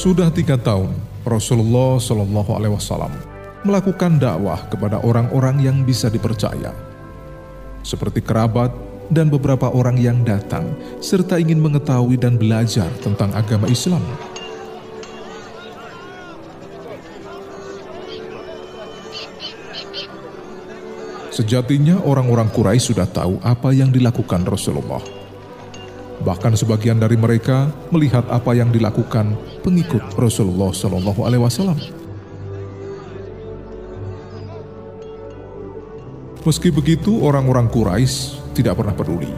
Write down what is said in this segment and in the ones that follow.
Sudah tiga tahun, Rasulullah Shallallahu Alaihi Wasallam melakukan dakwah kepada orang-orang yang bisa dipercaya, seperti kerabat dan beberapa orang yang datang serta ingin mengetahui dan belajar tentang agama Islam. Sejatinya orang-orang Quraisy sudah tahu apa yang dilakukan Rasulullah Bahkan sebagian dari mereka melihat apa yang dilakukan pengikut Rasulullah Shallallahu Alaihi Wasallam. Meski begitu, orang-orang Quraisy tidak pernah peduli,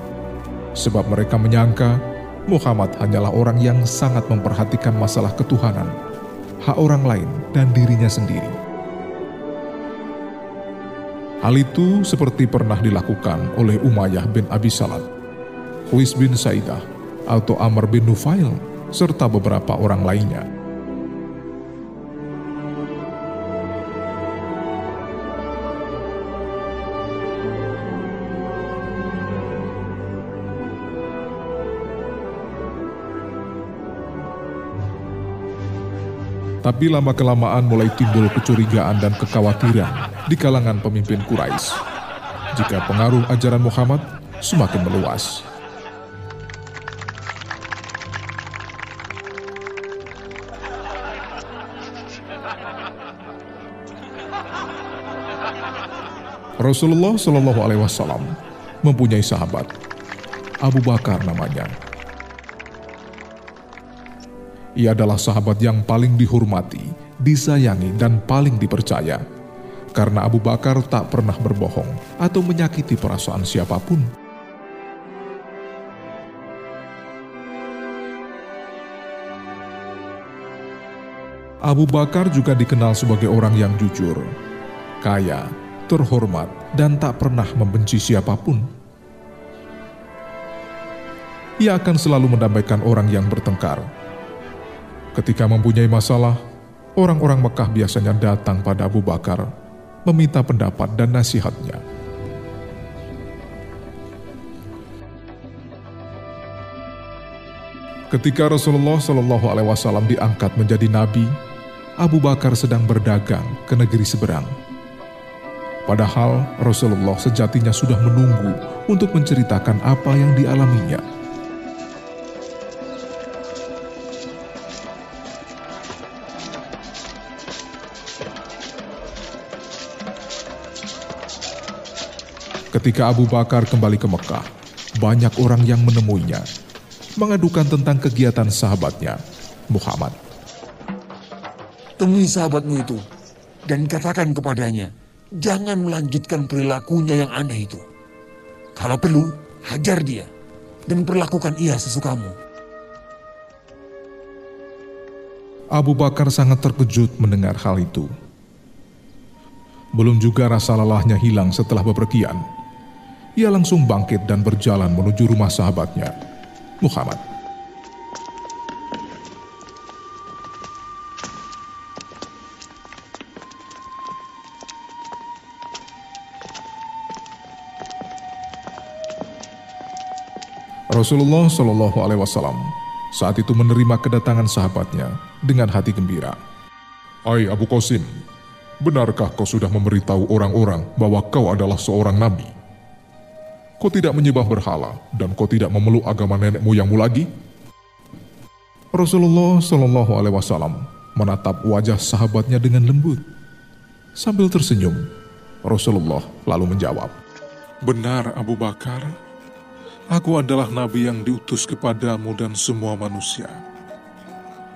sebab mereka menyangka Muhammad hanyalah orang yang sangat memperhatikan masalah ketuhanan, hak orang lain, dan dirinya sendiri. Hal itu seperti pernah dilakukan oleh Umayyah bin Abi Salat Huis bin Saidah atau Amr bin Nufail, serta beberapa orang lainnya. Tapi lama-kelamaan mulai timbul kecurigaan dan kekhawatiran di kalangan pemimpin Quraisy. Jika pengaruh ajaran Muhammad semakin meluas. Rasulullah Shallallahu Alaihi Wasallam mempunyai sahabat Abu Bakar namanya. Ia adalah sahabat yang paling dihormati, disayangi, dan paling dipercaya. Karena Abu Bakar tak pernah berbohong atau menyakiti perasaan siapa pun. Abu Bakar juga dikenal sebagai orang yang jujur, kaya, terhormat, dan tak pernah membenci siapa pun. Ia akan selalu mendamaikan orang yang bertengkar. Ketika mempunyai masalah, orang-orang Mekah biasanya datang pada Abu Bakar, meminta pendapat dan nasihatnya. Ketika Rasulullah Shallallahu Alaihi Wasallam diangkat menjadi nabi, Abu Bakar sedang berdagang ke negeri seberang. Padahal Rasulullah sejatinya sudah menunggu untuk menceritakan apa yang dialaminya. Ketika Abu Bakar kembali ke Mekah, banyak orang yang menemuinya, mengadukan tentang kegiatan sahabatnya, Muhammad. Temui sahabatmu itu, dan katakan kepadanya, jangan melanjutkan perilakunya yang aneh itu. Kalau perlu, hajar dia dan perlakukan ia sesukamu. Abu Bakar sangat terkejut mendengar hal itu. Belum juga rasa lelahnya hilang setelah bepergian. Ia langsung bangkit dan berjalan menuju rumah sahabatnya, Muhammad. Rasulullah Shallallahu Alaihi Wasallam saat itu menerima kedatangan sahabatnya dengan hati gembira. Hai Abu Qasim, benarkah kau sudah memberitahu orang-orang bahwa kau adalah seorang nabi? Kau tidak menyembah berhala dan kau tidak memeluk agama nenek moyangmu lagi? Rasulullah Shallallahu Alaihi Wasallam menatap wajah sahabatnya dengan lembut. Sambil tersenyum, Rasulullah lalu menjawab, Benar Abu Bakar, Aku adalah nabi yang diutus kepadamu dan semua manusia.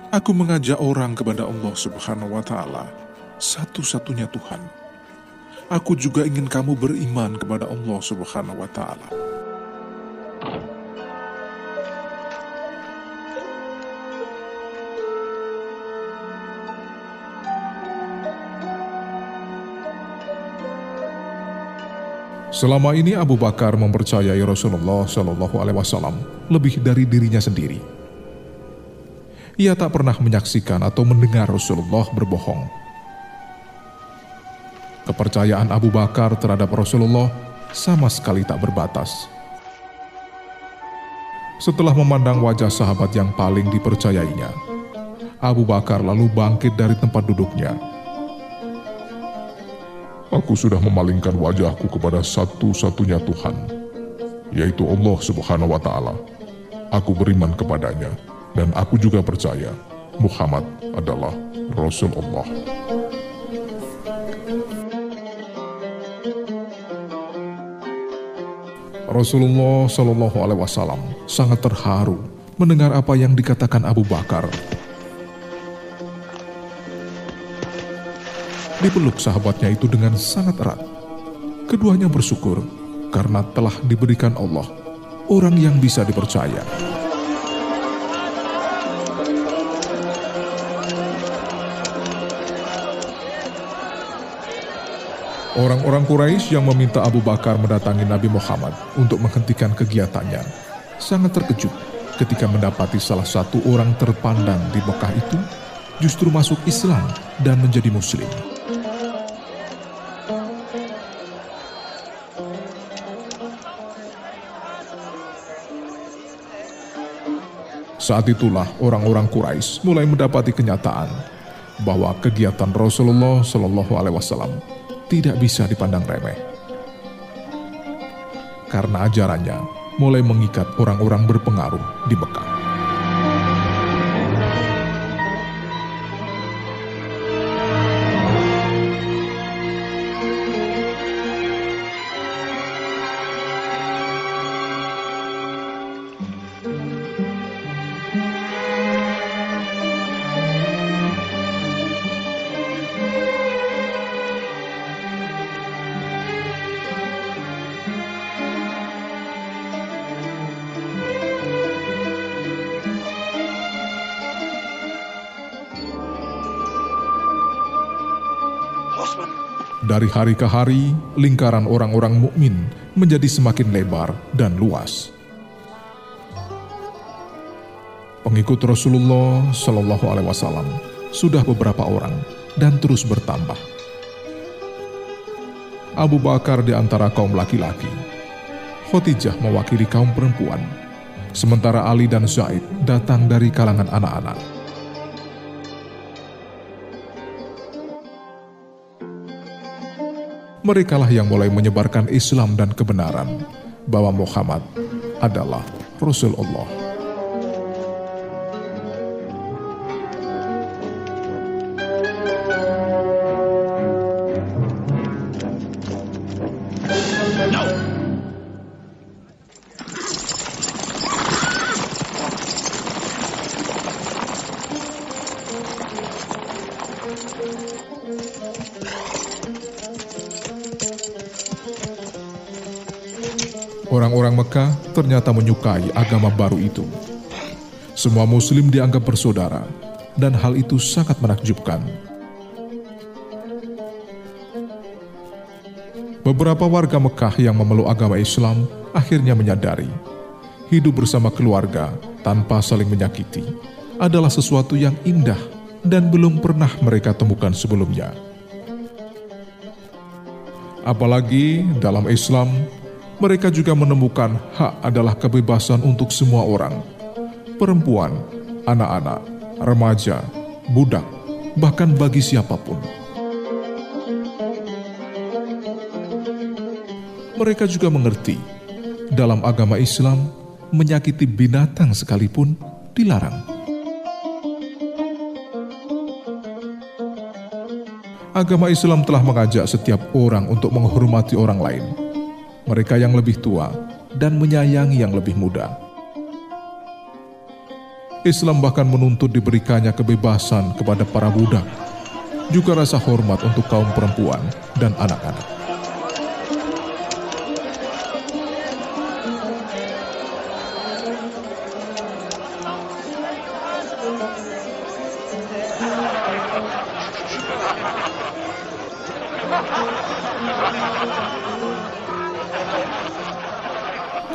Aku mengajak orang kepada Allah Subhanahu wa taala, satu-satunya Tuhan. Aku juga ingin kamu beriman kepada Allah Subhanahu wa taala. Selama ini Abu Bakar mempercayai Rasulullah Shallallahu Alaihi Wasallam lebih dari dirinya sendiri. Ia tak pernah menyaksikan atau mendengar Rasulullah berbohong. Kepercayaan Abu Bakar terhadap Rasulullah sama sekali tak berbatas. Setelah memandang wajah sahabat yang paling dipercayainya, Abu Bakar lalu bangkit dari tempat duduknya. Aku sudah memalingkan wajahku kepada satu-satunya Tuhan, yaitu Allah Subhanahu wa Ta'ala. Aku beriman kepadanya, dan aku juga percaya Muhammad adalah Rasul Allah. Rasulullah Shallallahu Alaihi Wasallam sangat terharu mendengar apa yang dikatakan Abu Bakar. Dipeluk sahabatnya itu dengan sangat erat. Keduanya bersyukur karena telah diberikan Allah orang yang bisa dipercaya. Orang-orang Quraisy yang meminta Abu Bakar mendatangi Nabi Muhammad untuk menghentikan kegiatannya sangat terkejut ketika mendapati salah satu orang terpandang di Mekah itu justru masuk Islam dan menjadi Muslim. Saat itulah orang-orang Quraisy mulai mendapati kenyataan bahwa kegiatan Rasulullah Shallallahu Alaihi Wasallam tidak bisa dipandang remeh. Karena ajarannya mulai mengikat orang-orang berpengaruh di Mekah. Dari hari ke hari, lingkaran orang-orang mukmin menjadi semakin lebar dan luas. Pengikut Rasulullah Shallallahu Alaihi Wasallam sudah beberapa orang dan terus bertambah. Abu Bakar di antara kaum laki-laki, Khotijah mewakili kaum perempuan, sementara Ali dan Zaid datang dari kalangan anak-anak. Merekalah yang mulai menyebarkan Islam dan kebenaran. Bahwa Muhammad adalah Rasul Orang-orang Mekah ternyata menyukai agama baru itu. Semua Muslim dianggap bersaudara, dan hal itu sangat menakjubkan. Beberapa warga Mekah yang memeluk agama Islam akhirnya menyadari hidup bersama keluarga tanpa saling menyakiti adalah sesuatu yang indah dan belum pernah mereka temukan sebelumnya. Apalagi dalam Islam, mereka juga menemukan hak adalah kebebasan untuk semua orang, perempuan, anak-anak, remaja, budak, bahkan bagi siapa pun. Mereka juga mengerti, dalam agama Islam, menyakiti binatang sekalipun dilarang. Agama Islam telah mengajak setiap orang untuk menghormati orang lain mereka yang lebih tua, dan menyayangi yang lebih muda. Islam bahkan menuntut diberikannya kebebasan kepada para budak, juga rasa hormat untuk kaum perempuan dan anak-anak.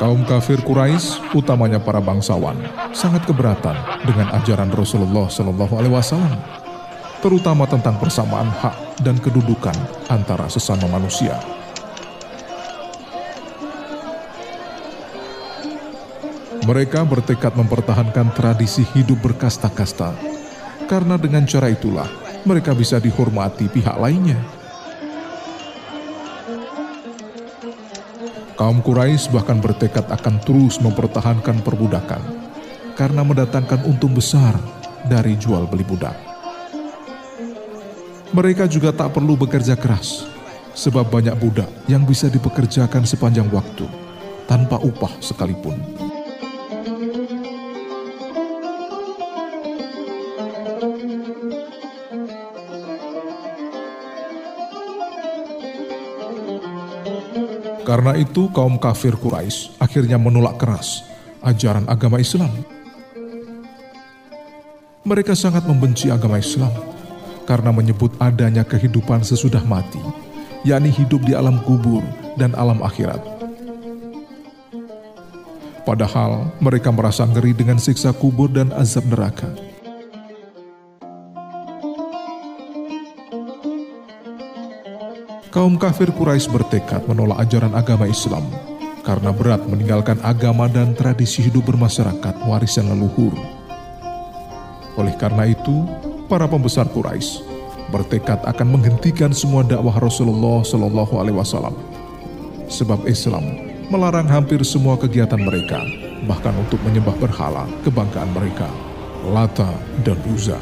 Kaum kafir Quraisy, utamanya para bangsawan, sangat keberatan dengan ajaran Rasulullah Shallallahu Alaihi Wasallam, terutama tentang persamaan hak dan kedudukan antara sesama manusia. Mereka bertekad mempertahankan tradisi hidup berkasta-kasta karena dengan cara itulah mereka bisa dihormati pihak lainnya. Kaum Quraisy bahkan bertekad akan terus mempertahankan perbudakan karena mendatangkan untung besar dari jual beli budak. Mereka juga tak perlu bekerja keras, sebab banyak budak yang bisa dipekerjakan sepanjang waktu tanpa upah sekalipun. Karena itu kaum kafir Quraisy akhirnya menolak keras ajaran agama Islam. Mereka sangat membenci agama Islam karena menyebut adanya kehidupan sesudah mati, yakni hidup di alam kubur dan alam akhirat. Padahal mereka merasa ngeri dengan siksa kubur dan azab neraka. Kaum kafir Quraisy bertekad menolak ajaran agama Islam karena berat meninggalkan agama dan tradisi hidup bermasyarakat warisan leluhur. Oleh karena itu, para pembesar Quraisy bertekad akan menghentikan semua dakwah Rasulullah Shallallahu Alaihi Wasallam, sebab Islam melarang hampir semua kegiatan mereka, bahkan untuk menyembah berhala kebanggaan mereka, Lata dan Uzza.